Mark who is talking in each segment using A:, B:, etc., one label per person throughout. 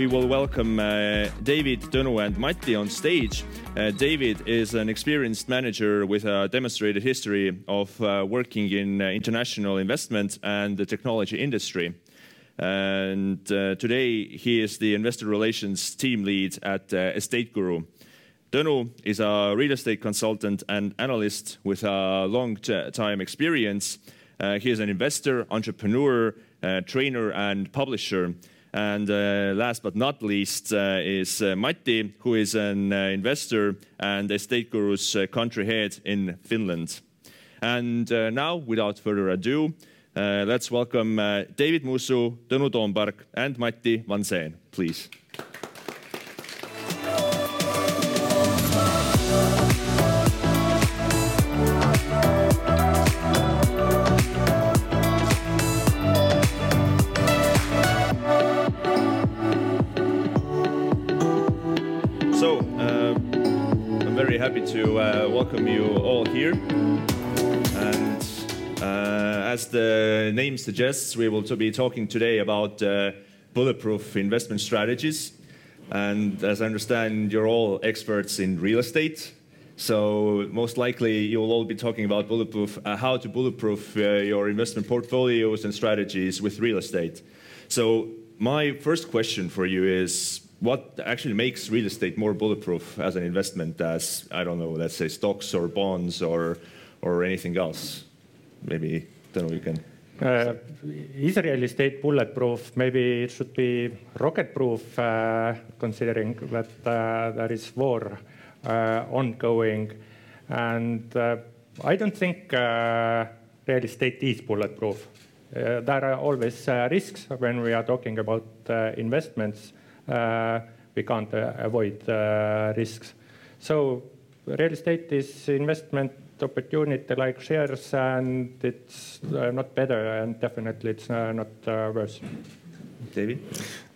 A: we will welcome uh, David, Tõnu, and Matti on stage. Uh, David is an experienced manager with a demonstrated history of uh, working in uh, international investment and the technology industry. And uh, today he is the investor relations team lead at uh, Estate Guru. Tõnu is a real estate consultant and analyst with a long time experience. He is an investor, entrepreneur, trainer, and publisher. And uh, last but not least uh, is uh, Matti, who is an investor and Estate Guru's country head in Finland. And now, without further ado, let's welcome David Musu, Tõnu Toompark, and Matti Vansén, please. Happy to uh, welcome you all here. And uh, as the name suggests, we will be talking today about uh, bulletproof investment strategies. And as I understand, you're all experts in real estate. So most likely you'll all be talking about bulletproof, uh, how to bulletproof uh, your investment portfolios and strategies with real estate. So my first question for you is what actually makes real estate more bulletproof as an investment as, I don't know, let's say stocks or bonds or, or anything else? Maybe, don't know, you can.
B: Uh, is real estate bulletproof? Maybe it should be rocket proof, uh, considering that uh, there is war ongoing. And I don't think real estate is bulletproof. there are always risks when we are talking about investments. Uh, we can't uh, avoid uh, risks. So real estate is investment opportunity like shares, and it's not better, and definitely it's not worse.
A: David?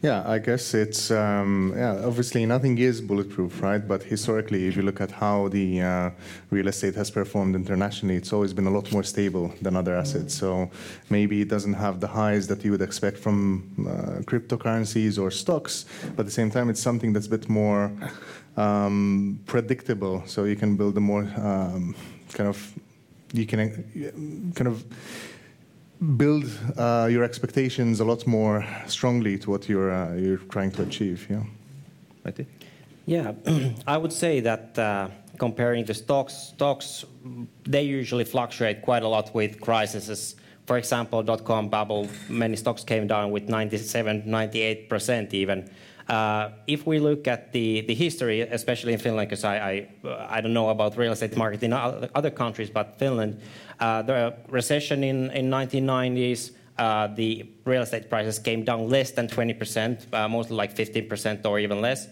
C: Yeah, I guess it's um, yeah. Obviously, nothing is bulletproof, right? But historically, if you look at how the uh, real estate has performed internationally, it's always been a lot more stable than other assets. So maybe it doesn't have the highs that you would expect from uh, cryptocurrencies or stocks, but at the same time, it's something that's a bit more um, predictable. So you can build a more um, kind of you can kind of build uh, your expectations a lot more strongly to what you're uh, you're trying to achieve. Yeah.
A: Matti?
D: Yeah, I would say that uh, comparing the stocks, stocks they usually fluctuate quite a lot with crises. For example, dot-com bubble, many stocks came down with 97, 98 percent even. Uh, if we look at the, the history, especially in Finland, because I, don't know about real estate market in other countries, but Finland, uh, the recession in, in 1990s, uh, the real estate prices came down less than 20%, uh, mostly like 15% or even less.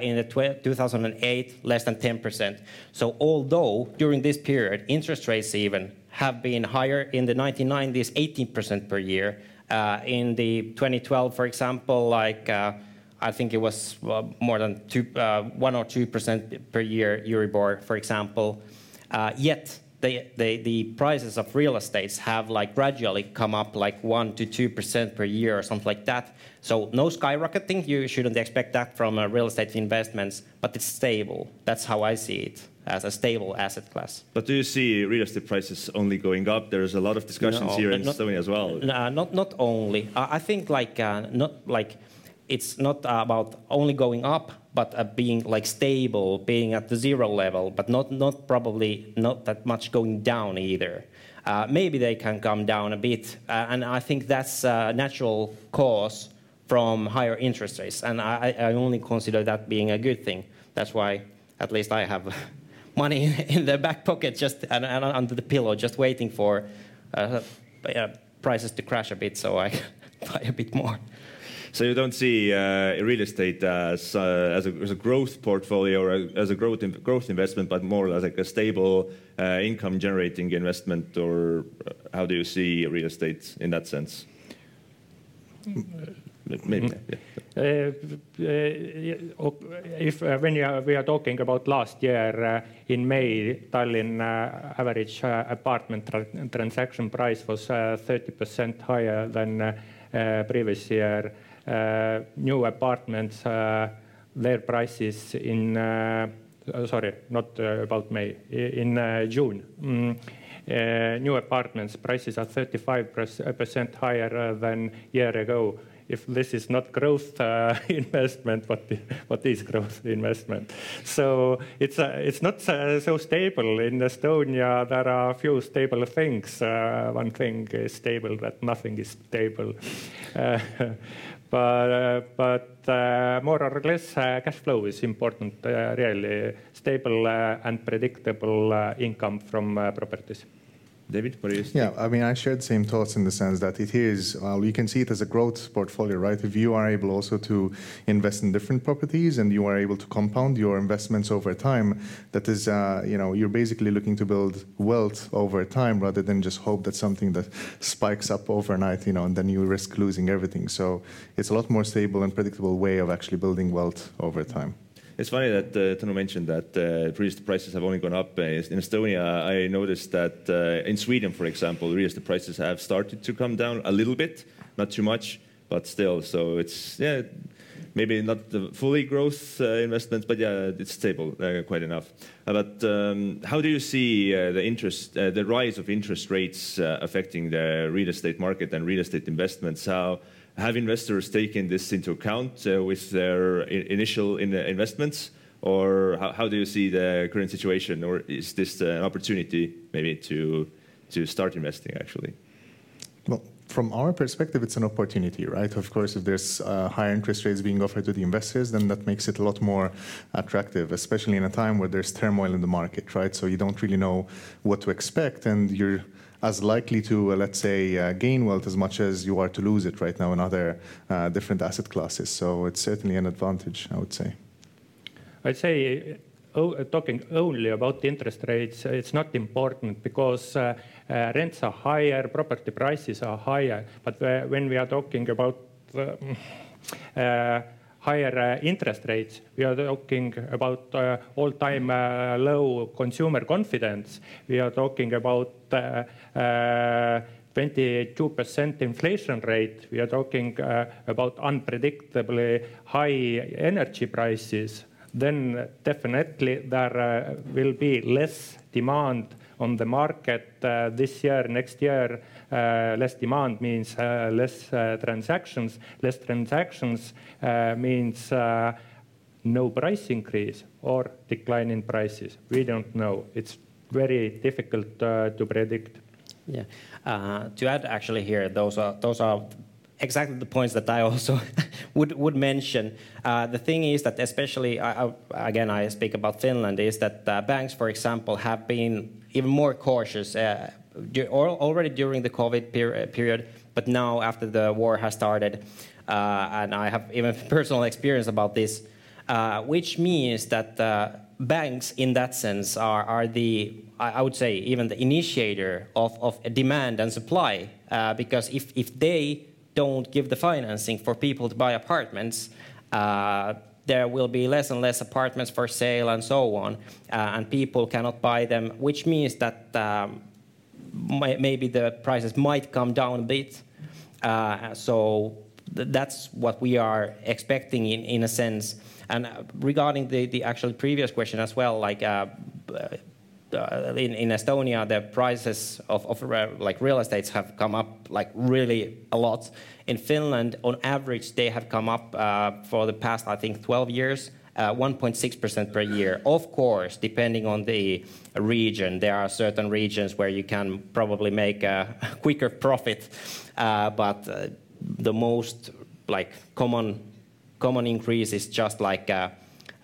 D: In the 2008, less than 10%. So although during this period, interest rates even have been higher in the 1990s, 18% per year. In the 2012, for example, like I think it was uh, more than two, uh, one or two percent per year Euribor, for example. Uh, yet the, the, the prices of real estates have like gradually come up like one to two percent per year or something like that. So no skyrocketing. You shouldn't expect that from uh, real estate investments, but it's stable. That's how I see it as a stable asset class.
A: But do you see real estate prices only going up? There's a lot of discussions no, here in not, Estonia as well.
D: No, not not only. I think like uh, not like it's not about only going up, but uh, being like stable, being at the zero level, but not not probably not that much going down either. Uh, maybe they can come down a bit, uh, and I think that's a natural cause from higher interest rates, and I, I, only consider that being a good thing. That's why, at least, I have money in the back pocket, just and, and under the pillow, just waiting for uh, prices to crash a bit, so I buy a bit more.
A: So you don't see uh, real estate as, uh, as, a, as, a, growth portfolio or as a growth, in, growth investment, but more as like a stable uh, income generating investment, or uh, how do you see real estate in that sense? Mm-hmm.
B: Maybe. Uh uh, uh, uh, if when we are talking about last year in May, Tallinn average apartment tra transaction price was 30% higher than previous year new apartments, their prices in, sorry, not about May, in June. Mm, new apartments prices are 35% higher than year ago if this is not growth uh, investment, what, is growth investment? So it's, uh, it's not uh, so stable. In Estonia, there are few stable things. Uh, one thing is stable, that nothing is stable. Uh, but, uh, but more or less, uh, cash flow is important, uh, really. Stable uh, and predictable income from properties.
A: David, what do you
C: think? Yeah, I mean, I share the same thoughts in the sense that it is, well, you can see it as a growth portfolio, right? If you are able also to invest in different properties and you are able to compound your investments over time, that is, uh, you know, you're basically looking to build wealth over time rather than just hope that something that spikes up overnight, you know, and then you risk losing everything. So it's a lot more stable and predictable way of actually building wealth over time.
A: It's funny that uh, Tõnu mentioned that uh, real estate prices have only gone up. Uh, in Estonia, I noticed that uh, in Sweden, for example, real estate prices have started to come down a little bit, not too much, but still. So it's yeah, maybe not the fully growth uh, investments, but yeah, it's stable uh, quite enough. but um, how do you see the interest, the rise of interest rates affecting the real estate market and real estate investments? How have investors taken this into account uh, with their initial in investments? Or how, do you see the current situation? Or is this an opportunity maybe to, to start investing actually?
C: Well, from our perspective, it's an opportunity, right? Of course, if there's uh, higher interest rates being offered to the investors, then that makes it a lot more attractive, especially in a time where there's turmoil in the market, right? So you don't really know what to expect, and you're as likely to, uh, let's say, uh, gain wealth as much as you are to lose it right now in other uh, different asset classes. So it's certainly an advantage, I would say.
B: I'd say oh, talking only about interest rates, it's not important because uh, uh, rents are higher, property prices are higher. But uh, when we are talking about higher interest rates, we are talking about all-time low consumer confidence. We are talking about 22% inflation rate. We are talking about unpredictably high energy prices. Then definitely there will be less demand on the market this year, next year. Less demand means less transactions. Less transactions means no price increase or decline in prices. We don't know. It's very difficult uh, to predict.
D: Yeah. Uh, to add, actually, here, those are those are exactly the points that I also would would mention. Uh, the thing is that, especially again, I speak about Finland, is that uh, banks, for example, have been even more cautious uh, already during the COVID per period, but now after the war has started, uh, and I have even personal experience about this, which means that banks, in that sense, are, are the, I would say, even the initiator of, of demand and supply. Uh, because if, if they don't give the financing for people to buy apartments, uh, there will be less and less apartments for sale and so on, uh, and people cannot buy them, which means that um, maybe the prices might come down a bit. Uh, so th that's what we are expecting in, in a sense. And uh, regarding the, the actual previous question as well, like uh, in, Estonia, the prices of, like real estates have come up like really a lot. In Finland, on average, they have come up for the past, I think, 12 years. 1.6% uh, per year. Of course, depending on the region, there are certain regions where you can probably make a quicker profit, uh, but uh, the most like common increase is just like a,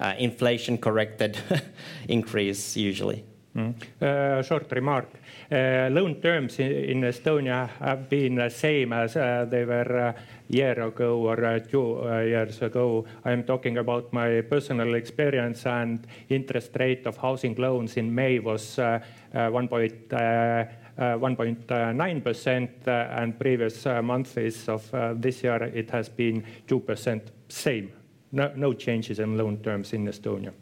D: a inflation corrected increase usually.
B: Mm. Short remark. Loan terms in, Estonia have been the same as they were year ago or uh, two uh, years ago. I'm talking about my personal experience and interest rate of housing loans in May was uh, 1.9% and previous months of this year it has been 2% same. No, changes in loan terms in Estonia.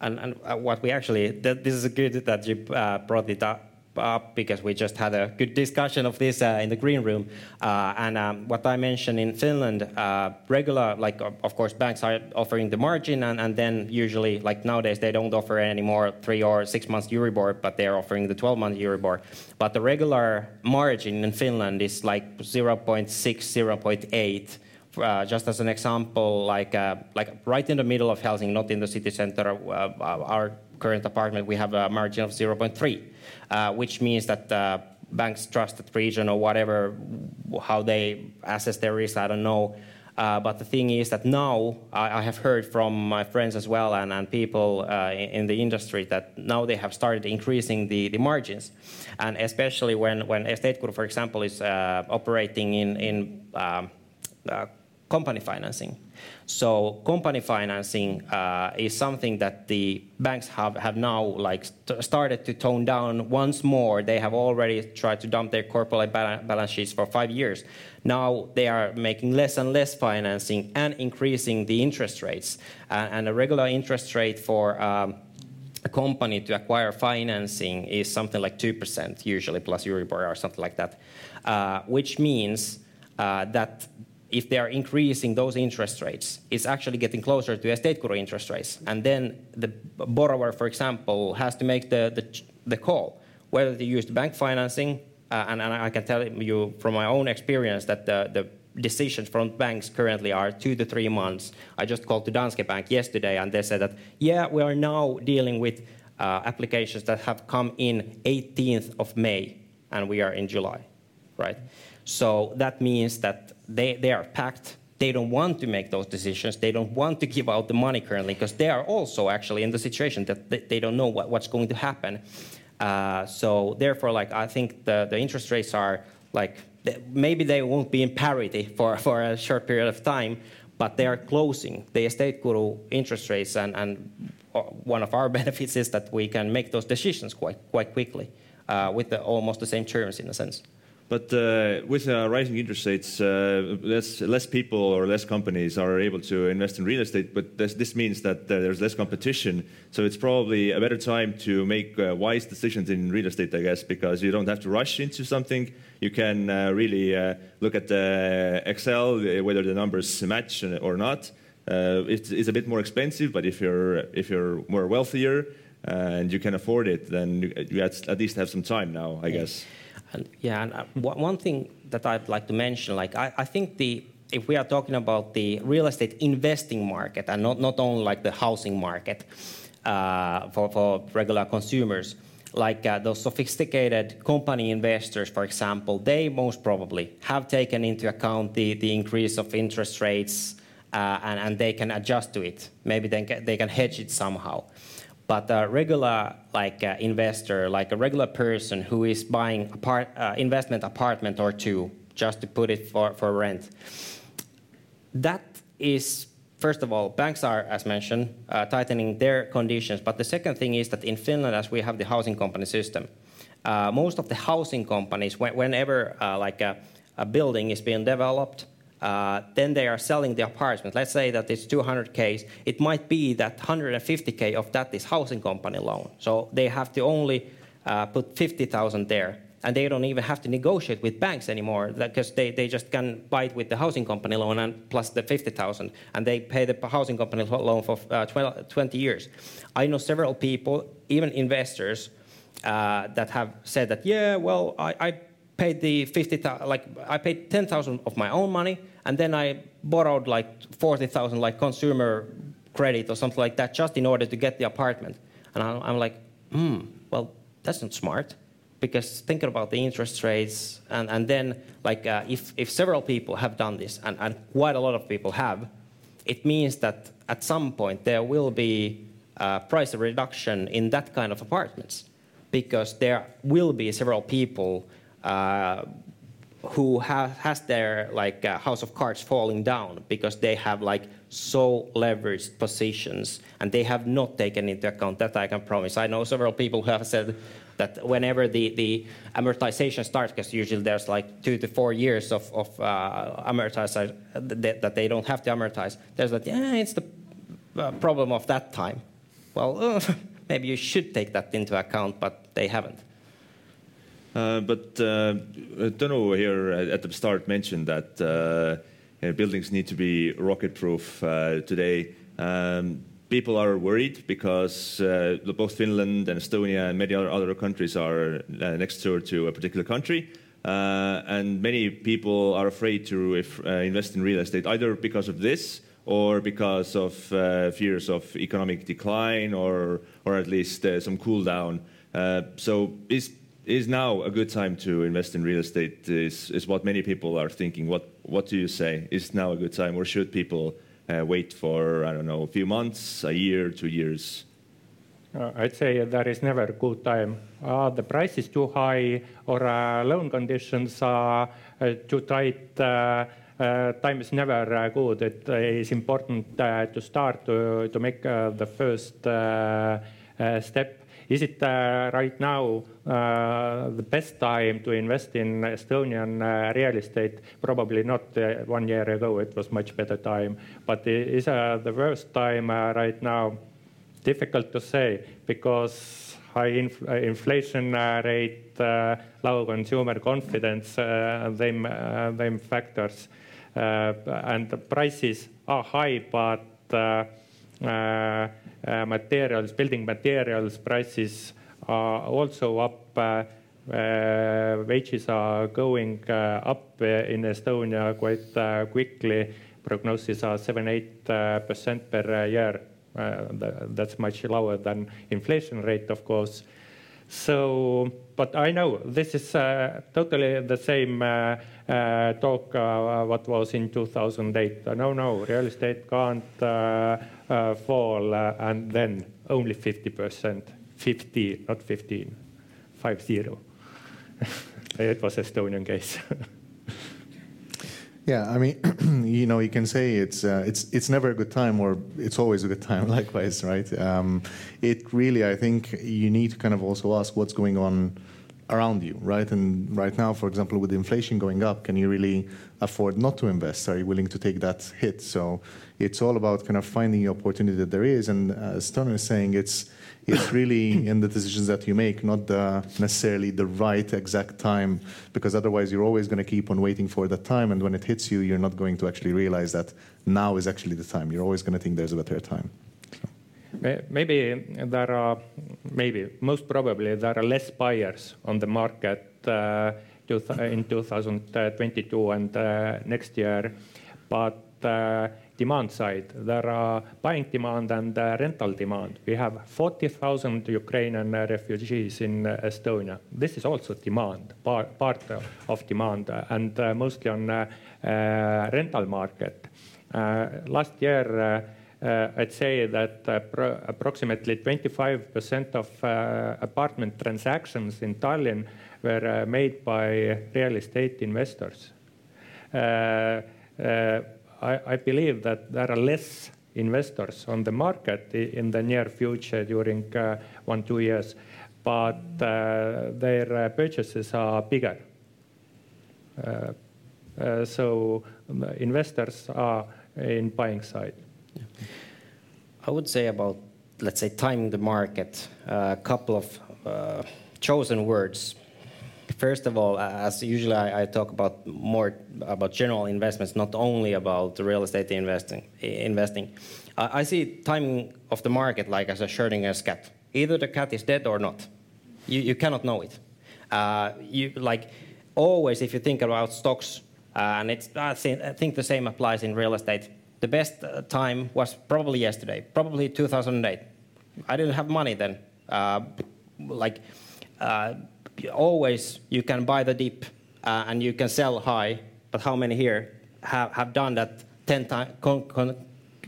D: And, uh, what we actually, this is good that you uh, brought it up, up because we just had a good discussion of this uh, in the green room. Uh, and um, what I mentioned in Finland, uh, regular, like of course, banks are offering the margin, and, and, then usually, like nowadays, they don't offer any more three or six months Euribor, but they're offering the 12 month Euribor. But the regular margin in Finland is like 0.6, 0.8. Uh, just as an example, like uh, like right in the middle of Helsinki, not in the city center, uh, our current apartment, we have a margin of 0.3. Uh, which means that uh, banks trust that region or whatever, how they assess their risk, I don't know. Uh, but the thing is that now I, I, have heard from my friends as well and, and people uh, in, in, the industry that now they have started increasing the, the margins. And especially when, when Estate Guru, for example, is uh, operating in, in um, uh, company financing. So company financing uh, is something that the banks have, have now like st started to tone down once more. They have already tried to dump their corporate balance sheets for five years. Now they are making less and less financing and increasing the interest rates. And a regular interest rate for um, a company to acquire financing is something like 2% usually plus Euribor or something like that, uh, which means uh, that if they are increasing those interest rates, it's actually getting closer to estate guru interest rates. And then the borrower, for example, has to make the, the, the call whether to use bank financing. Uh, and, and, I can tell you from my own experience that the, the decisions from banks currently are two to three months. I just called to Danske Bank yesterday, and they said that, yeah, we are now dealing with uh, applications that have come in 18th of May, and we are in July, right? So that means that they, they are packed. They don't want to make those decisions. They don't want to give out the money currently because they are also actually in the situation that they, don't know what, what's going to happen. Uh, so therefore, like I think the, the interest rates are like maybe they won't be in parity for, for a short period of time, but they are closing the estate guru interest rates, and, and uh, one of our benefits is that we can make those decisions quite quite quickly uh, with the, almost the same terms in a sense.
A: But uh, with uh, rising interest rates, uh, less, less people or less companies are able to invest in real estate. But this, this means that uh, there's less competition. So it's probably a better time to make uh, wise decisions in real estate, I guess, because you don't have to rush into something. You can uh, really look at the Excel, whether the numbers match or not. It's, it's, a bit more expensive, but if you're, if you're more wealthier and you can afford it, then you, you at least have some time now, I guess.
D: And yeah, and uh, one thing that I'd like to mention, like I, I think the if we are talking about the real estate investing market and not, not only like the housing market uh, for, for regular consumers, like uh, those sophisticated company investors, for example, they most probably have taken into account the, the increase of interest rates uh, and, and they can adjust to it. Maybe they can, they can hedge it somehow. But a regular like uh, investor, like a regular person who is buying a part, uh, investment apartment or two just to put it for, for rent, that is first of all, banks are, as mentioned, uh, tightening their conditions. But the second thing is that in Finland, as we have the housing company system, uh, most of the housing companies, whenever uh, like a, a, building is being developed, uh, then they are selling the apartment. Let's say that it's 200k. It might be that 150k of that is housing company loan. So they have to only uh, put 50,000 there, and they don't even have to negotiate with banks anymore because they, they just can buy it with the housing company loan and plus the 50,000, and they pay the housing company loan for uh, 20 years. I know several people, even investors, uh, that have said that yeah, well, I, I paid the 50,000, like I paid 10,000 of my own money, and then I borrowed like 40,000 like consumer credit or something like that just in order to get the apartment. And I'm like, hmm, well, that's not smart because thinking about the interest rates and, and then like uh, if, if several people have done this and, and quite a lot of people have, it means that at some point there will be a price reduction in that kind of apartments because there will be several people uh, who ha has their like uh, house of cards falling down because they have like so leveraged positions and they have not taken into account that I can promise. I know several people who have said that whenever the, the amortization starts, because usually there's like two to four years of, of uh, amortization that, that, they don't have to amortize, there's that, yeah, it's the uh, problem of that time. Well, maybe you should take that into account, but they haven't.
A: Uh, but uh, Tõnu here at the start mentioned that uh, buildings need to be rocket-proof today. Um, people are worried because both Finland and Estonia and many other countries are next door to a particular country. And many people are afraid to invest in real estate either because of this or because of fears of economic decline or, or at least some cool down. so is, is now a good time to invest in real estate is, is what many people are thinking. What, what do you say? Is now a good time or should people uh, wait for, I don't know, a few months, a year, two years?
B: Uh, I'd say there is never a good time. Uh, the price is too high or uh, loan conditions are uh, too tight. Uh, time is never good. It is important to start to, to make the first step is it uh, right now uh, the best time to invest in Estonian uh, real estate? Probably not one year ago, it was much better time. But is the worst time right now? Difficult to say because high inf inflation rate, low consumer confidence, them, factors. and the prices are high, but materials, building materials prices are also up. Uh, wages are going up in Estonia quite quickly. Prognosis are 7-8% per year. That's much lower than inflation rate, of course. So, but I know this is uh, totally the same uh, uh, Uh, talk uh, what was in 2008. Uh, no, no, real estate can't fall, and then only 50%, 50, not 15, 50. it was Estonian case.
C: Yeah, I mean, you know, you can say it's uh, it's it's never a good time, or it's always a good time. Likewise, right? Um, it really, I think, you need to kind of also ask what's going on around you, right? And right now, for example, with inflation going up, can you really afford not to invest? Are you willing to take that hit? So it's all about kind of finding the opportunity that there is. And uh, as Tony is saying, it's it's really in the decisions that you make, not the, necessarily the right exact time, because otherwise you're always going to keep on waiting for that time. And when it hits you, you're not going to actually realize that now is actually the time. You're always going to think there's a better time.
B: Maybe there are, maybe, most probably, there are less buyers on the market uh, in 2022 and uh, next year. But uh, demand side, there are buying demand and rental demand. We have 40,000 Ukrainian refugees in Estonia. This is also demand, par part of demand, and mostly on rental market. last year, I'd say that uh, approximately 25% of uh, apartment transactions in Tallinn were made by real estate investors. I, believe that there are less investors on the market in the near future during uh, one, two years, but uh, their uh, purchases are bigger. so investors are in buying side.
D: I would say about, let's say, timing the market, a couple of uh, chosen words First of all, as usually I, talk about more about general investments, not only about real estate investing. Investing, I see timing of the market like as a Schrodinger's cat. Either the cat is dead or not. You, cannot know it. Uh, like always if you think about stocks, uh, and I think, the same applies in real estate. The best uh, time was probably yesterday, probably 2008. I didn't have money then. Uh, like uh, always you can buy the dip uh, and you can sell high, but how many here have, have done that 10 time, con, con,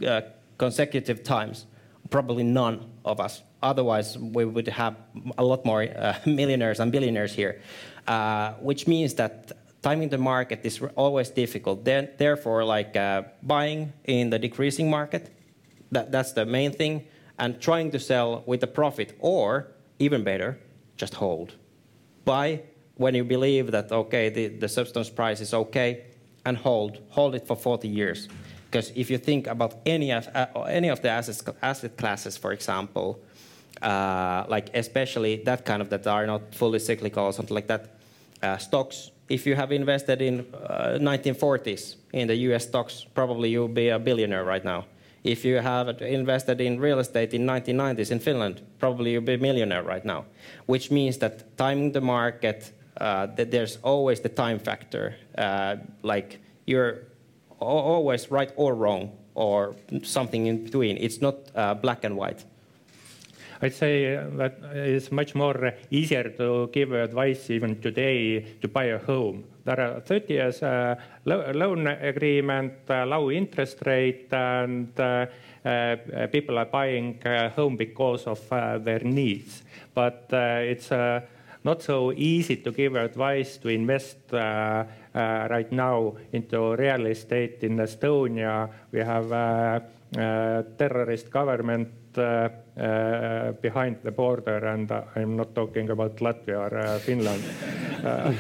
D: uh, consecutive times? Probably none of us. Otherwise, we would have a lot more uh, millionaires and billionaires here, which means that timing the market is always difficult. Then, therefore, like uh, buying in the decreasing market, that, that's the main thing, and trying to sell with a profit, or even better, just hold buy when you believe that, okay, the, the substance price is okay, and hold. Hold it for 40 years. Because if you think about any of, uh, any of the assets, asset classes, for example, uh, like especially that kind of that are not fully cyclical or something like that, Uh, stocks, if you have invested in uh, 1940s in the US stocks, probably you'll be a billionaire right now. If you have invested in real estate in 1990s in Finland, probably you'll be a millionaire right now. Which means that timing the market, uh, that there's always the time factor. Uh, like you're always right or wrong or something in between. It's not uh, black and white.
B: I'd say that it's much more easier to give advice even today to buy a home. There are 30 years uh, loan agreement, uh, low interest rate, and uh, uh people are buying a home because of uh, their needs. But uh, it's not so easy to give advice to invest right now into real estate in Estonia. We have terrorist government Uh, uh, behind the border, and I'm not talking about Latvia or uh, Finland.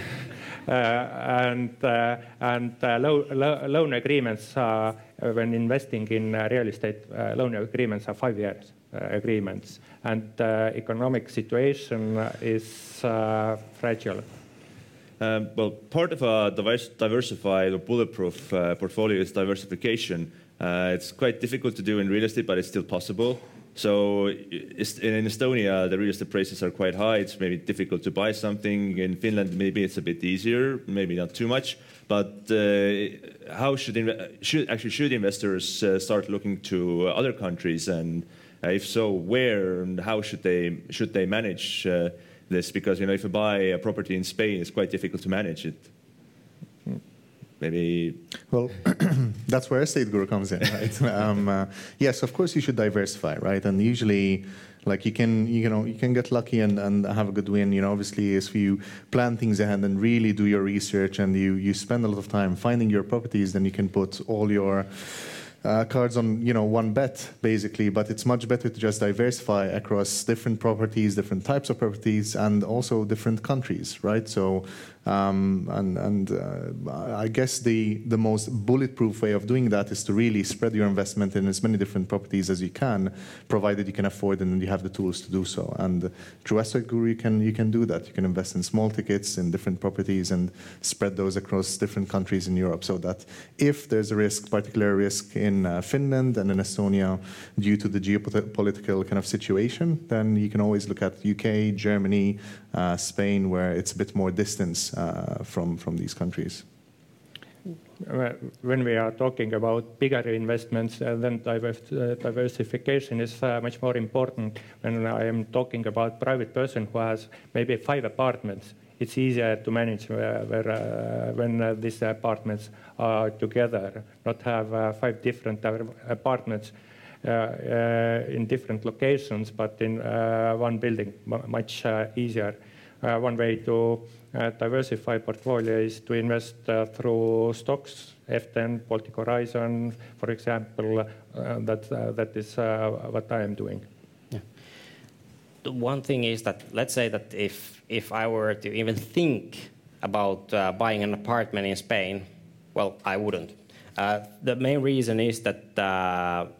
B: Uh, and loan agreements when investing in real estate loan agreements are five years agreements, and the economic situation is fragile.
A: Um, well, part of a diversified or bulletproof uh, portfolio is diversification. Uh, it's quite difficult to do in real estate, but it's still possible. So in Estonia, the real estate prices are quite high. It's maybe difficult to buy something. In Finland, maybe it's a bit easier, maybe not too much. But uh, how should, should actually should investors uh, start looking to other countries, and uh, if so, where and how should they should they manage uh, this? Because you know, if you buy a property in Spain, it's quite difficult to manage it maybe
C: well that's where estate guru comes in right? Um, uh, yes of course you should diversify right? And usually like you can you know you can get lucky and, and have a good win. You know obviously if you plan things ahead and really do your research and you you spend a lot of time finding your properties then you can put all your uh, cards on you know one bet basically. But it's much better to just diversify across different properties different types of properties and also different countries right? So um, and and uh, I guess the, the most bulletproof way of doing that is to really spread your investment in as many different properties as you can, provided you can afford and you have the tools to do so. And through Estate Guru, you can, you can do that. You can invest in small tickets in different properties and spread those across different countries in Europe so that if there's a risk, particular risk in uh, Finland and in Estonia due to the geopolitical kind of situation, then you can always look at UK, Germany, uh, Spain, where it's a bit more distance from, from these countries.
B: When we are talking about bigger investments, uh, then diversification is much more important. When I am talking about private person who has maybe five apartments, it's easier to manage uh, when uh, these apartments are together, not have uh, five different apartments in different locations, but in one building, much easier. one way to uh, diversify portfolio is to invest uh, through stocks, EfTEN, Baltic Horizon, for example. Uh, that, that is what I am doing.
D: Yeah. One thing is that let's say that if, if I were to even think about buying an apartment in Spain, well, I wouldn't. the main reason is that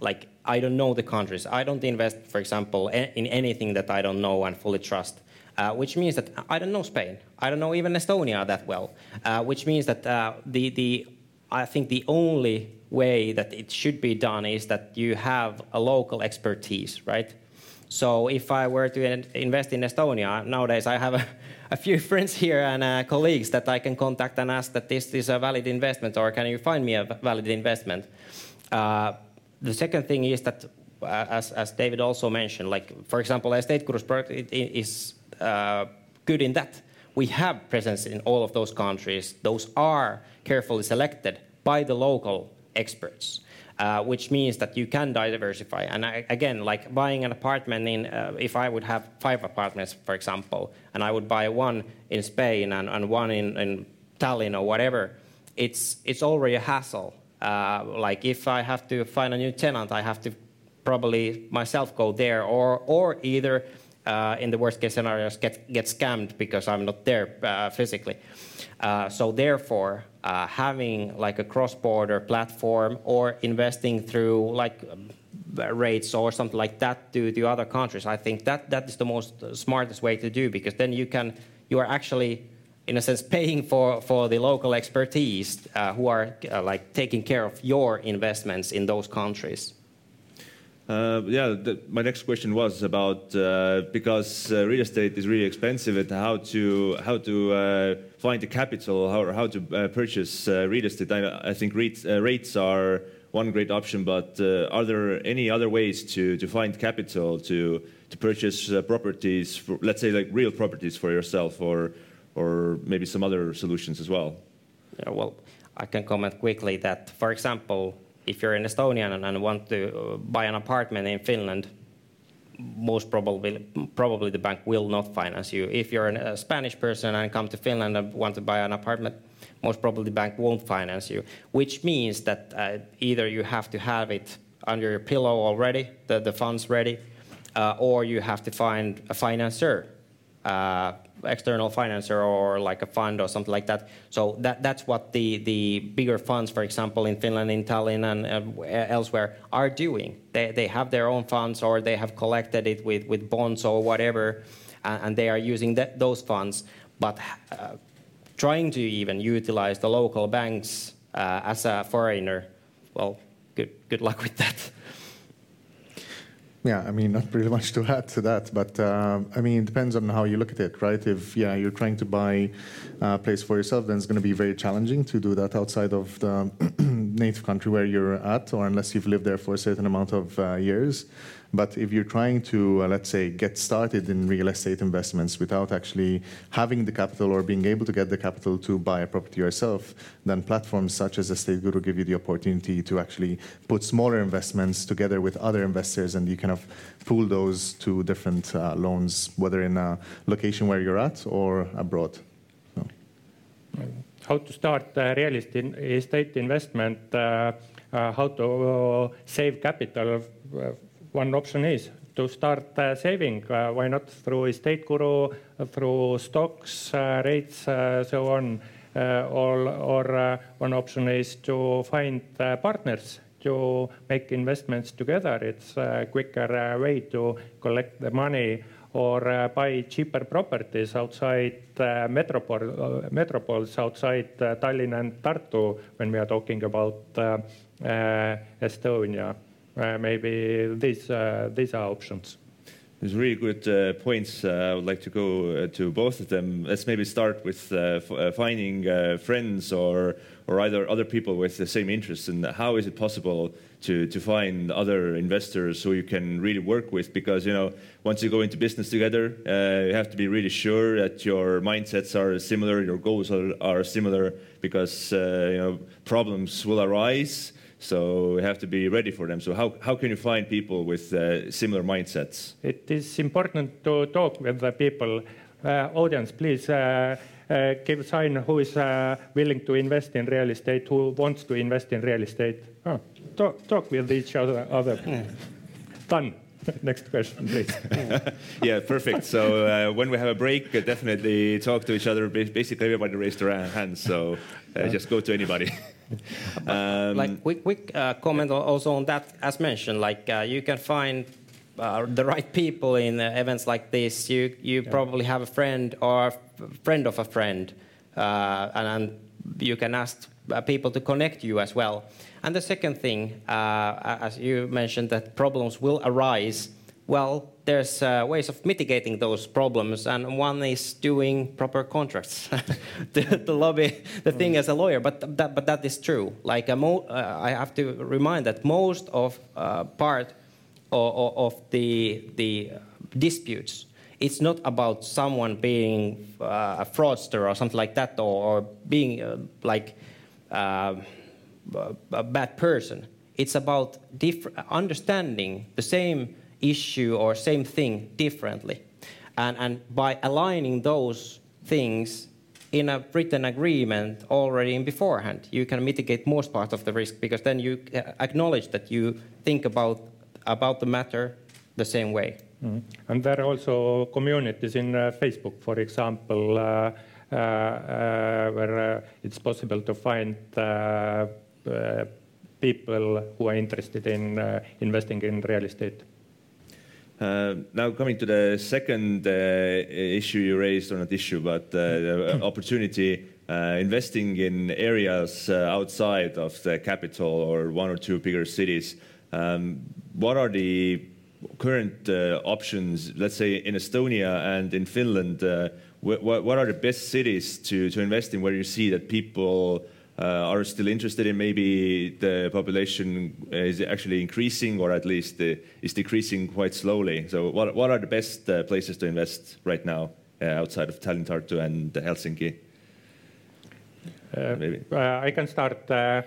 D: like I don't know the countries. I don't invest, for example, in anything that I don't know and fully trust uh, which means that I don't know Spain. I don't know even Estonia that well, uh, which means that uh, the, the, I think the only way that it should be done is that you have a local expertise, right? So if I were to invest in Estonia, nowadays I have a, a few friends here and uh, colleagues that I can contact and ask that this is a valid investment or can you find me a valid investment? Uh, the second thing is that, uh, as, as David also mentioned, like for example, Estate Guru's is uh, good in that. We have presence in all of those countries. Those are carefully selected by the local experts. Uh, which means that you can diversify. And again, like buying an apartment in, uh, if I would have five apartments, for example, and I would buy one in Spain and, one in, in, Tallinn or whatever, it's it's already a hassle. Uh, like if I have to find a new tenant, I have to probably myself go there, or or either uh, in the worst case scenarios, get, get scammed because I'm not there uh, physically. Uh, so therefore, uh, having like a cross-border platform or investing through like REITs or something like that to, to other countries, I think that that is the most smartest way to do because then you can you are actually in a sense, paying for, for the local expertise uh, who are uh, like taking care of your investments in those countries?
A: Uh, yeah, my next question was about uh, because uh, real estate is really expensive and how to how to find the capital how how to purchase real estate. I, think REITs, REITs are one great option, but are there any other ways to to find capital to to purchase properties, let's say like real properties for yourself, or or maybe some other solutions as well?
D: Yeah, well, I can comment quickly that, for example, if you're an Estonian and want to uh, buy an apartment in Finland, most probably, probably the bank will not finance you. If you're a Spanish person and come to Finland and want to buy an apartment, most probably the bank won't finance you, which means that uh, either you have to have it under your pillow already, the, the funds ready, uh, or you have to find a financier uh, external financer or like a fund or something like that. So that, that's what the, the bigger funds, for example, in Finland, in Tallinn, and uh, elsewhere are doing. They, they have their own funds or they have collected it with, with bonds or whatever, and, and they are using that, those funds. But uh, trying to even utilize the local banks uh, as a foreigner, well, good, good luck with that.
C: Yeah, I mean, not really much to add to that, but uh, I mean, it depends on how you look at it, right? If yeah, you're trying to buy a place for yourself, then it's going to be very challenging to do that outside of the native country where you're at, or unless you've lived there for a certain amount of uh, years. But if you're trying to, uh, let's say, get started in real estate investments without actually having the capital or being able to get the capital to buy a property yourself, then platforms such as Estate Guru give you the opportunity to actually put smaller investments together with other investors and you kind of pool those to different uh, loans, whether in a location where you're at or abroad.
B: How to start uh, real estate investment, uh, uh, how to uh, save capital one option is to start uh, saving. Uh, why not through estate guru, uh, through stocks, rates, so on. or or one option is to find partners to make investments together. It's a quicker way to collect the money or uh, buy cheaper properties outside uh, metropol, uh, metropoles outside Tallinn and Tartu when we are talking about Estonia uh, maybe these uh, these are options.
A: There's really good uh, points. Uh, I would like to go uh, to both of them. Let's maybe start with uh, finding friends or or either other people with the same interests. And how is it possible to to find other investors who you can really work with? Because you know, once you go into business together, you have to be really sure that your mindsets are similar, your goals are, are similar, because you know problems will arise so we have to be ready for them. So how, how can you find people with uh, similar mindsets?
B: It is important to talk with the people. Uh, audience, please uh, uh give a sign who is uh, willing to invest in real estate, who wants to invest in real estate. Oh, talk, talk with each other. other. Done. Next question, please.
A: yeah, perfect. So uh, when we have a break, uh, definitely talk to each other. Basically, everybody raised their hands, so uh, just go to anybody.
D: um, like quick, quick uh, comment also on that. As mentioned, like uh, you can find uh, the right people in events like this. You you yeah. probably have a friend or a friend of a friend, and, and you can ask people to connect you as well. And the second thing, uh, as you mentioned, that problems will arise. Well, there's uh, ways of mitigating those problems, and one is doing proper contracts. the, the, lobby, the thing mm. as a lawyer, but that, but that is true. Like uh, I have to remind that most of uh, part of, of, the the disputes, it's not about someone being uh, a fraudster or something like that, or, or being uh, like a bad person. It's about understanding the same issue or same thing differently. And, and by aligning those things in a written agreement already in beforehand, you can mitigate most part of the risk because then you acknowledge that you think about, about the matter the same way.
B: Mm. And there are also communities in uh, Facebook, for example, uh, uh, uh where uh, it's possible to find uh,
A: people who are interested in investing in real estate. Uh, now coming to the second uh, issue you raised, or not issue, but uh, opportunity, uh, investing in areas uh, outside of the capital or one or two bigger cities. Um, what are the current uh, options, let's say in Estonia and in Finland? Wh what are the best cities to, to invest in where you see that people are still interested in maybe the population is actually increasing or at least uh, is decreasing quite slowly. So what, what are the best uh, places to invest right now outside of Tallinn, Tartu and Helsinki?
B: Uh, uh, I can start uh,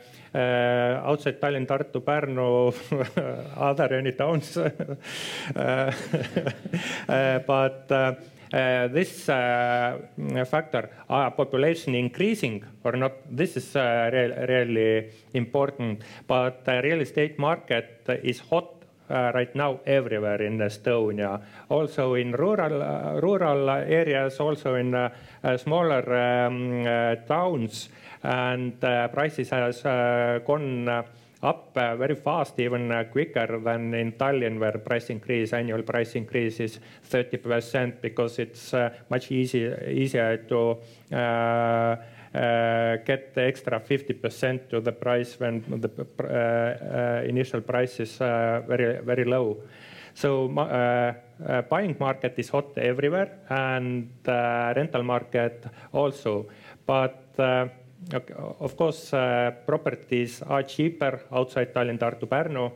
B: outside Tallinn, Tartu, Pärnu, other any towns. but uh, this uh, factor, uh, population increasing or not, this is re really important. But real estate market is hot uh, right now everywhere in Estonia, also in rural uh, rural areas, also in uh, smaller um, towns, and prices has gone up uh, very fast, even uh, quicker than in Tallinn, where price increase, annual price increase is 30% because it's uh, much easier, easier to uh, uh, get the extra 50% to the price when the uh, initial price is very, very low. So buying market is hot everywhere and rental market also. Okay, of course, uh, properties are cheaper outside Tallinn, Tartu, Pärnu,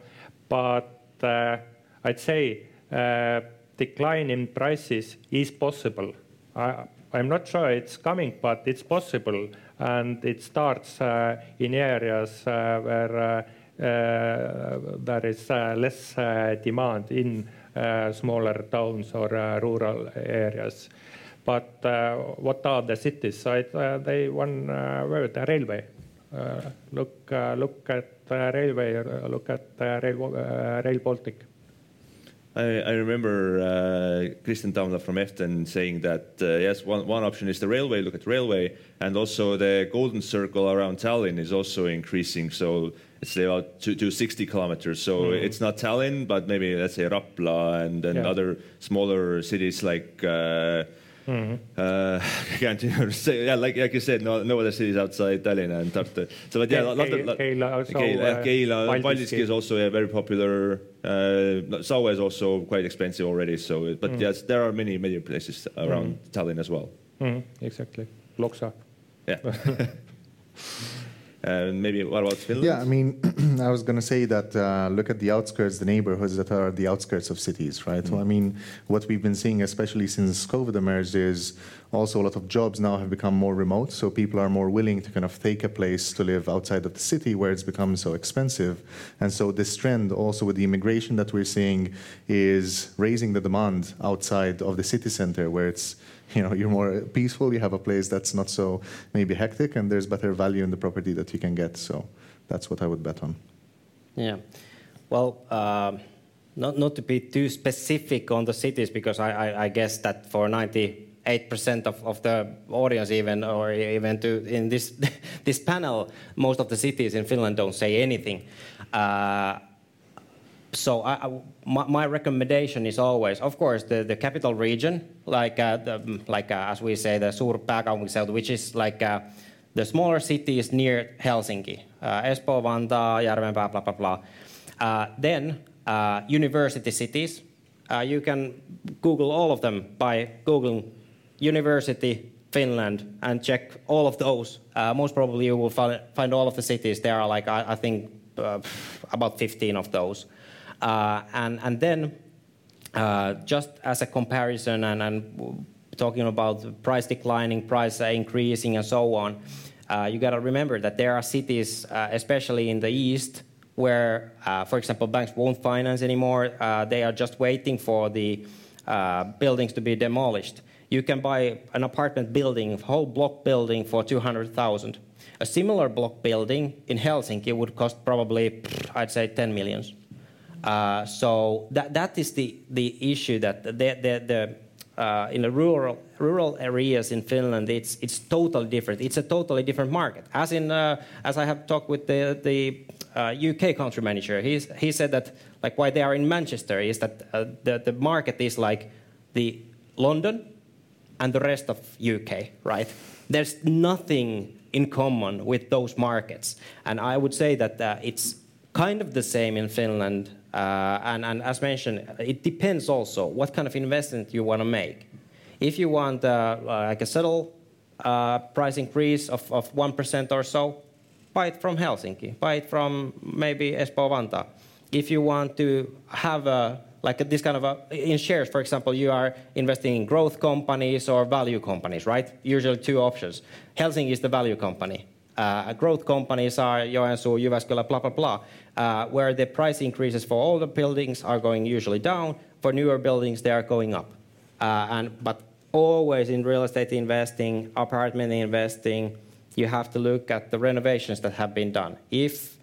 B: but uh, I'd say uh, decline in prices is possible. I'm not sure it's coming, but it's possible, and it starts in areas where there is less demand in smaller towns or rural areas. But uh, what are the cities? Uh, they one uh, word, the railway. look, look at the railway. Look at rail, Rail Baltic.
A: I, I, remember uh, Kristjan Tamla from EfTEN saying that uh, yes, one, one option is the railway. Look at railway, and also the golden circle around Tallinn is also increasing. So it's about to, to 60 kilometers. So mm. it's not Tallinn, but maybe let's say Rapla and, and yeah. other smaller cities like. Uh, Mm-hmm. Uh, I can't even say, yeah, like, like you said, no, no other cities outside Tallinn and Tartu. So, but yeah,
B: Ke-
A: lot
B: of, Keila, also,
A: Keila, uh, Keila Paldiski is also yeah, very popular. Uh, Saue is also quite expensive already. So, but mm. yes, there are many, many places around mm. Tallinn as well.
B: Mm, exactly. Loksa.
A: Yeah. And maybe what about Finland?
C: Yeah, I mean, I was going to say that uh, look at the outskirts, the neighborhoods that are the outskirts of cities, right? Mm-hmm. I mean, what we've been seeing, especially since COVID emerged, is also a lot of jobs now have become more remote. So people are more willing to kind of take a place to live outside of the city where it's become so expensive. And so this trend, also with the immigration that we're seeing, is raising the demand outside of the city center where it's you know you're more peaceful you have a place that's not so maybe hectic and there's better value in the property that you can get. So that's what i would bet on.
D: Yeah. Well uh, not, not to be too specific on the cities because i, I, I guess that for 98% of, of the audience even or even to in this this panel most of the cities in finland don't say anything. Uh, so I, I, my, my, recommendation is always, of course, the, the capital region, like uh, the, like uh, as we say, the suurpääkaupunkiseutu, which is like uh, the smaller cities near Helsinki, uh, Espoo, Vantaa, Järvenpää, blah blah blah. Uh, then uh, university cities, you can Google all of them by googling university Finland and check all of those. most probably you will find, find all of the cities. There are like I, I think about 15 of those. Uh, and, and then, uh, just as a comparison and, and talking about price declining, price increasing, and so on, uh, you got to remember that there are cities, especially in the east, where, for example, banks won't finance anymore. They are just waiting for the buildings to be demolished. You can buy an apartment building, a whole block building, for 200,000. A similar block building in Helsinki would cost probably, I'd say, 10 millions. Uh, so that that is the the issue that the the, the uh, in the rural rural areas in Finland, it's it's totally different. It's a totally different market. As in, uh, as I have talked with the the uh, UK country manager, he's, he said that like why they are in Manchester is that uh, the the market is like the London and the rest of UK, right? There's nothing in common with those markets, and I would say that uh, it's kind of the same in Finland uh, and, and, as mentioned, it depends also what kind of investment you want to make. If you want uh, like a subtle uh, price increase of, of 1% or so, buy it from Helsinki, buy it from maybe Espoo Vantaa. If you want to have like this kind of in shares, for example, you are investing in growth companies or value companies, right? Usually two options. Helsinki is the value company. Uh, growth companies are Joensuu, Jyväskylä, blah, blah, blah, uh, where the price increases for older buildings are going usually down. For newer buildings, they are going up. Uh, and, but always in real estate investing, apartment investing, you have to look at the renovations that have been done. If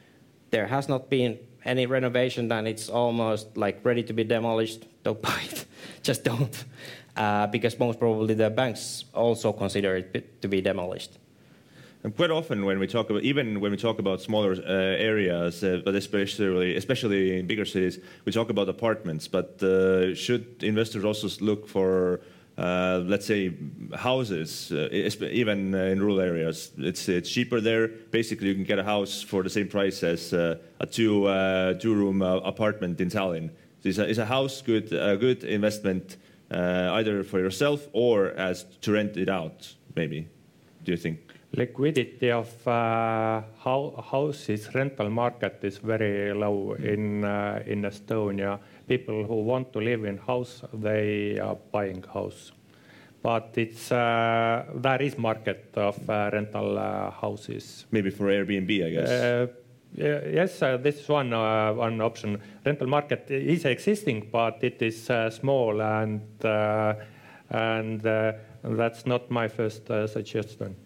D: there has not been any renovation, then it's almost like ready to be demolished. Don't buy it. Just don't. Uh, because most probably the banks also consider it to be demolished.
A: And quite often, when we talk about, even when we talk about smaller uh, areas, uh, but especially, especially in bigger cities, we talk about apartments. But uh, should investors also look for, uh, let's say, houses, uh, even uh, in rural areas? It's it's cheaper there. Basically, you can get a house for the same price as a two two room apartment in Tallinn. So is a, is a house good a good investment either for yourself or as to rent it out? Maybe. Do you think?
B: Liquidity of uh, houses rental market is very low in uh, in Estonia. People who want to live in house, they are buying house. But it's uh, there is market of uh, rental uh, houses.
A: Maybe for Airbnb, I guess. Uh,
B: yes, this is one one option. Rental market is existing, but it is small and and that's not my first suggestion.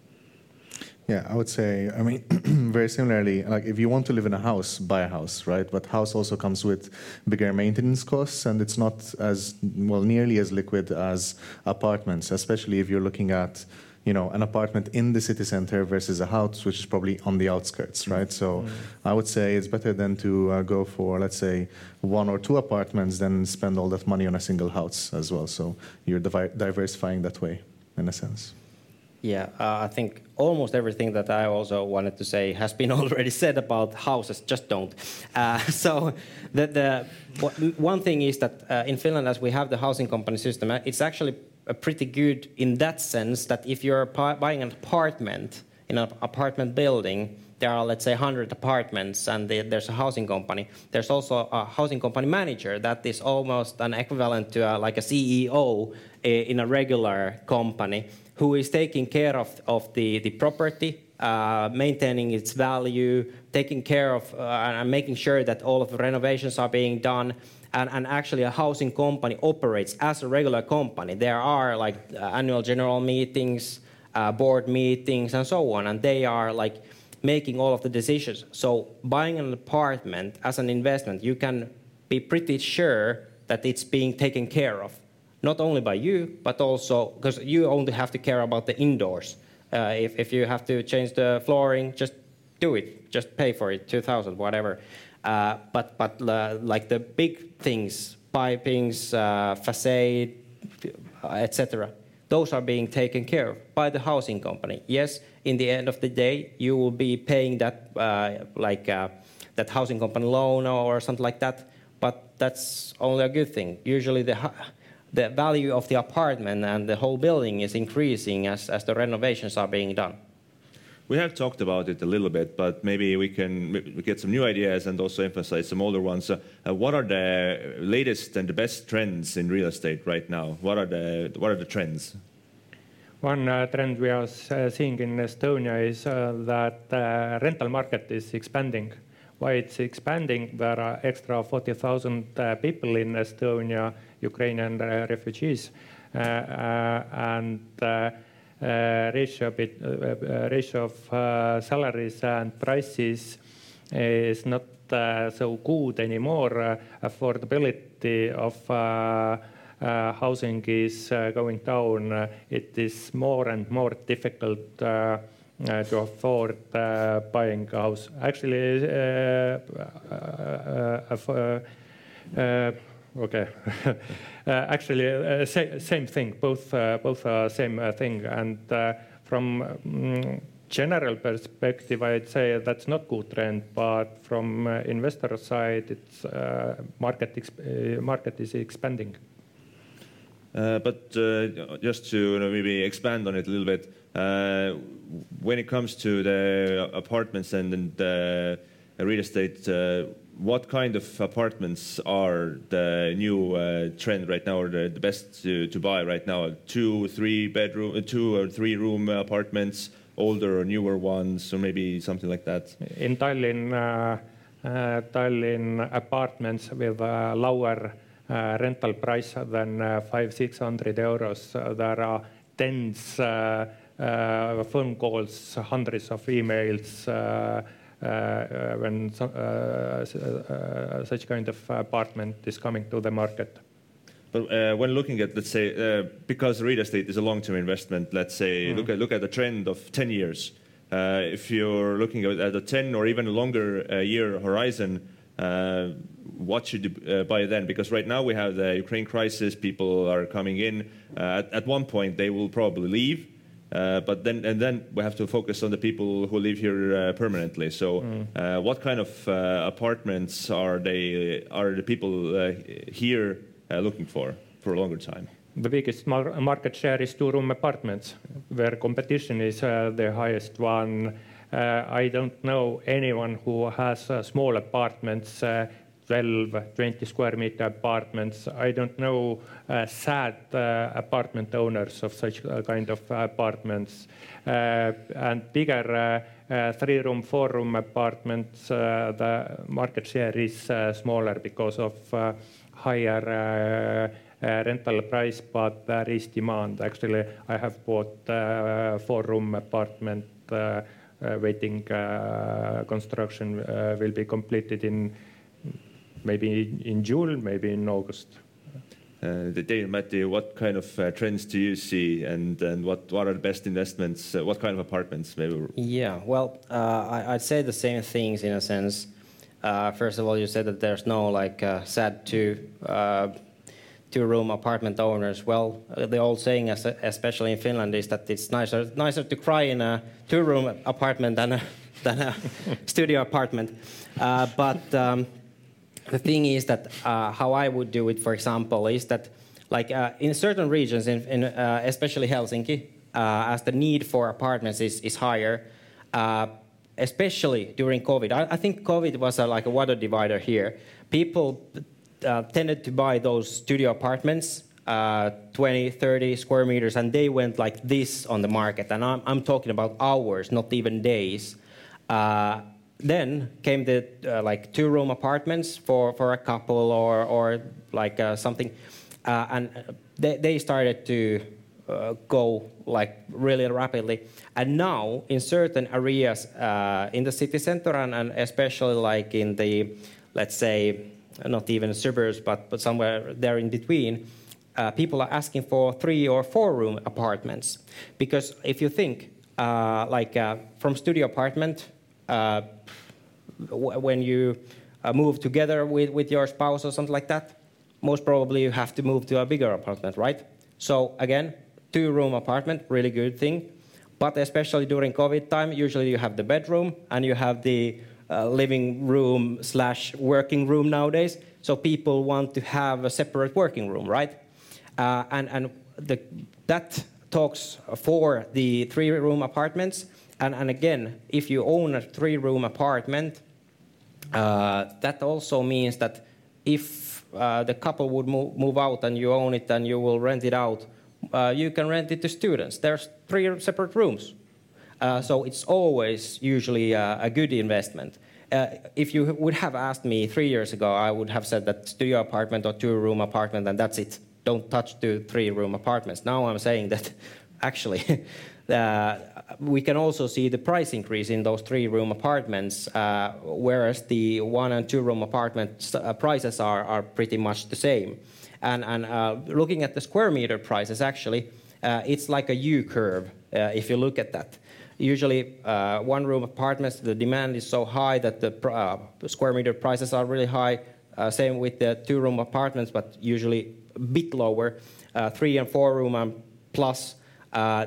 C: Yeah, I would say, I mean, very similarly, like if you want to live in a house, buy a house, right? But house also comes with bigger maintenance costs and it's not as, well, nearly as liquid as apartments, especially if you're looking at, you know, an apartment in the city center versus a house which is probably on the outskirts, right? So mm. I would say it's better than to uh, go for, let's say, one or two apartments than spend all that money on a single house as well. So you're diversifying that way, in a sense.
D: Yeah, uh, I think almost everything that I also wanted to say has been already said about houses. Just don't. Uh, so, the, the one thing is that uh, in Finland, as we have the housing company system, uh, it's actually pretty good in that sense that if you're buying an apartment in an apartment building, there are let's say 100 apartments and the, there's a housing company there's also a housing company manager that is almost an equivalent to a, like a ceo in a regular company who is taking care of, of the, the property, uh, maintaining its value, taking care of uh, and making sure that all of the renovations are being done. And, and, actually, a housing company operates as a regular company. There are like uh, annual general meetings, uh, board meetings, and so on, and they are like making all of the decisions. So, buying an apartment as an investment, you can be pretty sure that it's being taken care of not only by you, but also because you only have to care about the indoors. Uh, if, if you have to change the flooring, just do it. Just pay for it, 2000 whatever. Uh, but but uh, like the big things, pipings, uh, facade, etc., those are being taken care of by the housing company. Yes, in the end of the day, you will be paying that uh, like uh, that housing company loan or something like that. But that's only a good thing. Usually the the value of the apartment and the whole building is increasing as, as the renovations are being done.
A: We have talked about it a little bit, but maybe we can get some new ideas and also emphasize some older ones. Uh, what are the latest and the best trends in real estate right now? What are the what are the trends?
B: One uh, trend we are uh, seeing in Estonia is uh, that uh, rental market is expanding. Why it's expanding? There are extra 40,000 uh, people in Estonia Ukrainian uh, refugees. Uh, uh, and ratio, bit, ratio of salaries and prices is not so good anymore. affordability of uh, housing is uh, going down, uh, it is more and more difficult uh, uh, to afford uh, buying a house. Actually, uh, uh, uh, uh, okay. uh, actually, uh, sa- same thing. Both uh, both are same uh, thing. And uh, from mm, general perspective, I'd say that's not good trend. But from uh, investor side, it's uh, market uh, is expanding.
A: Uh, but uh, just to maybe expand on it a little bit, uh, when it comes to the apartments and, and uh, real estate, uh, what kind of apartments are the new uh, trend right now, or the, the best to, to buy right now? Two, three bedroom, uh, two or three room apartments, older or newer ones, or maybe something like that.
B: In Tallinn, uh, uh, Tallinn apartments with a lower uh, rental price than uh, five six hundred euros. Uh, there are tens uh, uh, phone calls, hundreds of emails. Uh, uh, uh, when uh, uh, uh, such kind of apartment is coming to the market.
A: But uh, when looking at, let's say, uh, because real estate is a long-term investment, let's say, look at look at the trend of 10 years. Uh, if you're looking at, at a 10 or even longer uh, year horizon, uh, what should you uh, buy then? Because right now we have the Ukraine crisis, people are coming in. Uh, at, at one point, they will probably leave. Uh, but then, and then we have to focus on the people who live here uh, permanently. So, uh, what kind of uh, apartments are they? Are the people uh, here uh, looking for for a longer time?
B: The biggest mar- market share is two-room apartments, where competition is uh, the highest one. Uh, I don't know anyone who has uh, small apartments, uh, 12, 20 square meter apartments. I don't know uh, sad uh, apartment owners of such uh, kind of apartments. Uh, and bigger uh, uh, three-room, four-room apartments, uh, the market share is uh, smaller because of uh, higher uh, uh, rental price, but there is demand. Actually, I have bought uh, four-room apartment uh, uh, waiting uh, construction uh, will be completed in maybe in June, maybe in August.
A: Uh, Dave, Matti, what kind of uh, trends do you see, and, and what, what are the best investments? Uh, what kind of apartments, maybe?
D: Yeah, well, uh, I, I'd say the same things in a sense. Uh, first of all, you said that there's no like uh, sad two uh, two room apartment owners. Well, uh, the old saying, especially in Finland, is that it's nicer nicer to cry in a two room apartment than a, than a studio apartment. Uh, but um, the thing is that uh, how I would do it, for example, is that like uh, in certain regions, in, in uh, especially Helsinki, uh, as the need for apartments is, is higher, uh, especially during COVID. I, I think COVID was a, like a water divider here. People uh, tended to buy those studio apartments, uh, 20, 30 square meters, and they went like this on the market. And I'm, I'm talking about hours, not even days. Then came the uh, like two room apartments for, for a couple or, or like uh, something. Uh, and they, they started to uh, go like really rapidly. And now in certain areas uh, in the city center and, and especially like in the, let's say, not even suburbs, but, but somewhere there in between, uh, people are asking for three or four room apartments. Because if you think, like from studio apartment, when you uh, move together with, with your spouse or something like that, most probably you have to move to a bigger apartment, right? So again, two room apartment, really good thing. But especially during COVID time, usually you have the bedroom and you have the uh, living room slash working room nowadays. So people want to have a separate working room, right? Uh, and and the, that talks for the three room apartments. And, and again, if you own a three room apartment, uh, that also means that if uh, the couple would move, move out and you own it and you will rent it out, uh, you can rent it to students. There's three separate rooms. Uh, so it's always usually a, a good investment. Uh, if you would have asked me three years ago, I would have said that studio apartment or two room apartment and that's it. Don't touch two, three room apartments. Now I'm saying that actually uh, we can also see the price increase in those three room apartments, uh, whereas the one and two room apartment uh, prices are, pretty much the same. And, uh, looking at the square meter prices, actually, it's like a U curve uh, if you look at that. Usually, uh, one room apartments, the demand is so high that the square meter prices are really high. Same with the two room apartments, but usually a bit lower. three and four room and plus,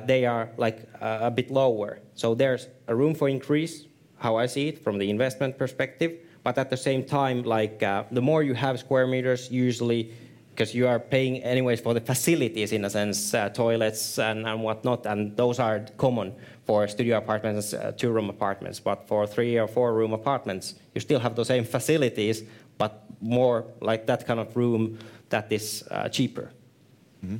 D: they are like a bit lower. So there's a room for increase, how I see it from the investment perspective. But at the same time, like the more you have square meters, usually because you are paying anyways for the facilities in a sense, uh, toilets and, and whatnot, and those are common for studio apartments, uh, two room apartments. But for three or four room apartments, you still have the same facilities, but more like that kind of room that is uh, cheaper.
A: Mm -hmm.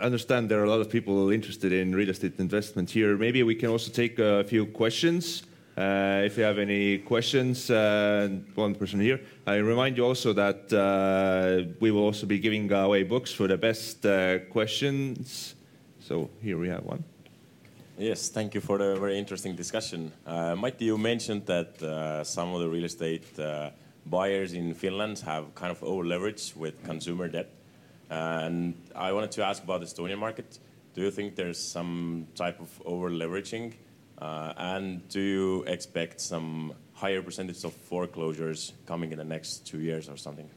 A: I understand there are a lot of people interested in real estate investment here. Maybe we can also take a few questions. Uh, if you have any questions, uh, one person here. I remind you also that uh, we will also be giving away books for the best uh, questions. So here we have one.
E: Yes, thank you for the very interesting discussion. Uh, Matti, you mentioned that uh, some of the real estate buyers in Finland have kind of over leverage with consumer debt. And I wanted to ask about the Estonian market. Do you think there's some type of over leveraging uh, and do you expect some higher percentage of foreclosures coming in the next two years or something?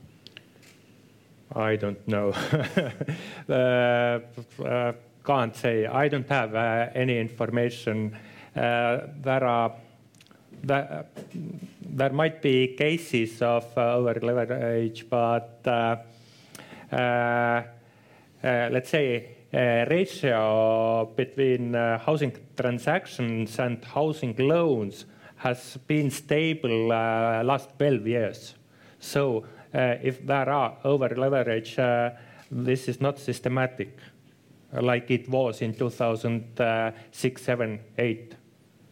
B: I don't know. uh, uh, can't say. I don't have any information. There might be cases of uh, over leverage, but let's say uh, ratio between uh, housing transactions and housing loans has been stable uh, last 12 years. So if there are over leverage, this is not systematic like it was in 2006, 7, 8.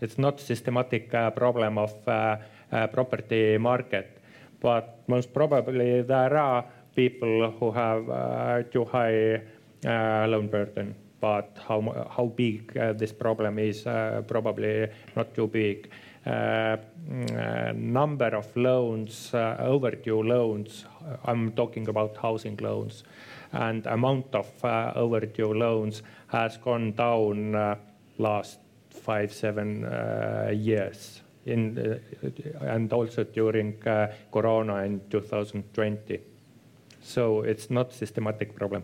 B: It's not systematic uh, problem of uh, uh, property market, but most probably there are people who have uh, too high uh, loan burden. But how, how big uh, this problem is, uh, probably not too big. Uh, mm, uh, number of loans, overdue loans, I'm talking about housing loans, and amount of overdue loans has gone down last five, seven years. In, and also during Corona in 2020. So it's not systematic problem.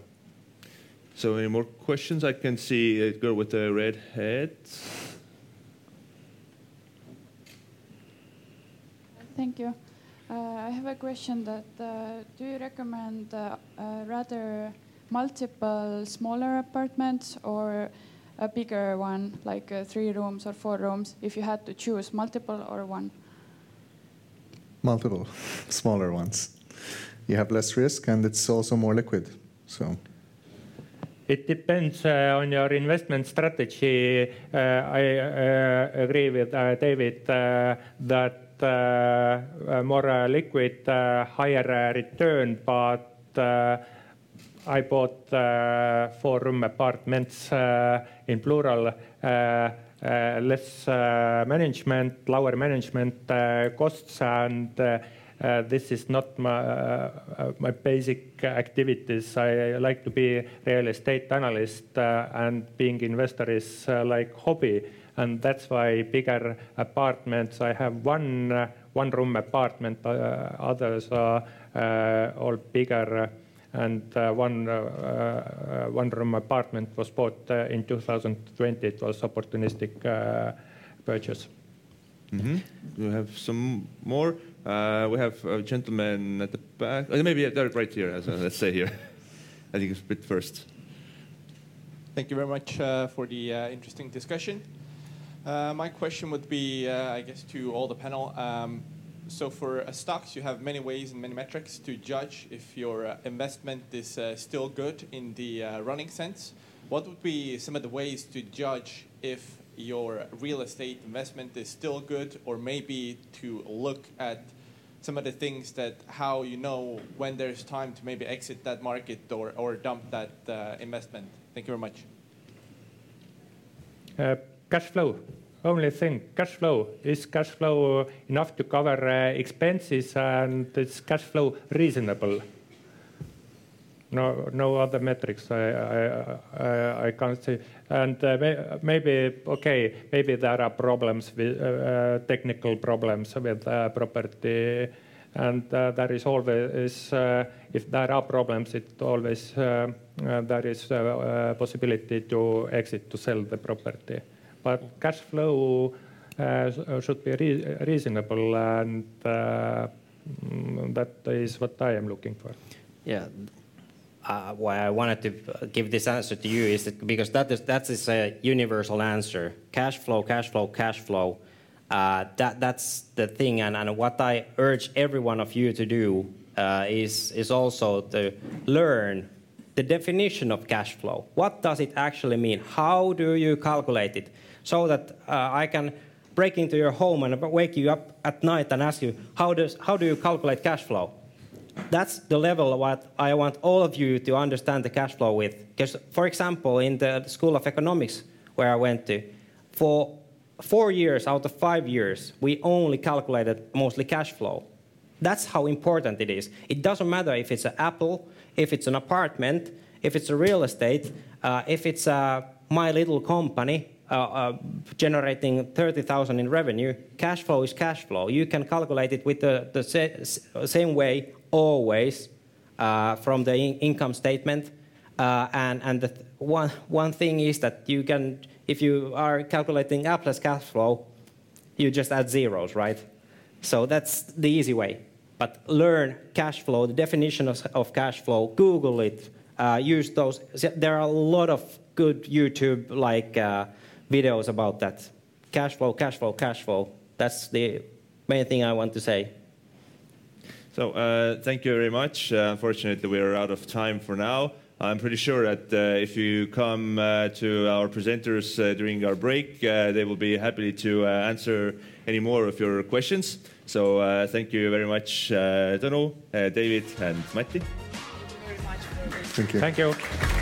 A: So any more questions? I can see a girl with a red head.
F: Thank you. Uh, I have a question that uh, do you recommend uh, rather multiple smaller apartments or a bigger one, like uh, three rooms or four rooms, if you had to choose multiple or one?
C: Multiple, smaller ones. You have less risk and it's also more liquid. So
B: it depends uh, on your investment strategy. Uh, I uh, agree with David that more liquid, higher return, but I bought four-room apartments in plural, less management, lower management costs, and uh, this is not my, uh, uh, my basic activities. I like to be real estate analyst uh, and being investor is uh, like hobby. And that's why bigger apartments, I have one uh, one room apartment, others are all bigger. and one one room apartment was bought in 2020. It was opportunistic purchase.
A: Mm -hmm. You have some more? Uh, we have a gentleman at the back. Oh, maybe right here, as, let's say here. I think it's a bit first.
G: Thank you very much uh, for the uh, interesting discussion. Uh, my question would be, uh, I guess, to all the panel. Um, so for uh, stocks, you have many ways and many metrics to judge if your investment is still good in the running sense. What would be some of the ways to judge if your real estate investment is still good, or maybe to look at some of the things that how you know when there's time to maybe exit that market or, or dump that uh, investment. Thank you very much.
B: Uh, cash flow. Only thing, cash flow. Is cash flow enough to cover uh, expenses and is cash flow reasonable? No, no other metrics I, I, can't see. And uh, may, maybe, okay, maybe there are problems with uh, uh, technical problems with uh, property. And uh, there is always, uh, if there are problems, it always there is a possibility to exit to sell the property. But cash flow should be re reasonable, and mm, that is what I am looking for.
D: Yeah, uh, why I wanted to give this answer to you is that because that is that is a universal answer. Cash flow, cash flow, cash flow. Uh, that that's the thing, and, and what I urge every one of you to do uh, is is also to learn the definition of cash flow. What does it actually mean? How do you calculate it? So that uh, I can break into your home and wake you up at night and ask you how does how do you calculate cash flow? That's the level what I want all of you to understand the cash flow with. Because, for example, in the School of Economics, where I went to, for four years out of five years, we only calculated mostly cash flow. That's how important it is. It doesn't matter if it's an Apple, if it's an apartment, if it's a real estate, uh, if it's a my little company uh, uh, generating 30,000 in revenue. Cash flow is cash flow. You can calculate it with the, the sa same way always uh, from the in income statement. Uh, and and th one, one thing is that you can, if you are calculating Apple's cash flow, you just add zeros, right? So that's the easy way. But learn cash flow, the definition of, of cash flow, Google it, uh, use those. There are a lot of good YouTube like uh, videos about that. Cash flow, cash flow, cash flow. That's the main thing I want to say.
A: So uh, thank you very much. Uh, unfortunately, we are out of time for now. I'm pretty sure that uh, if you come uh, to our presenters uh, during our break, uh, they will be happy to answer any more of your questions. So thank you very much, Tõnu, David, and Matti.
C: Thank you.
B: Thank you.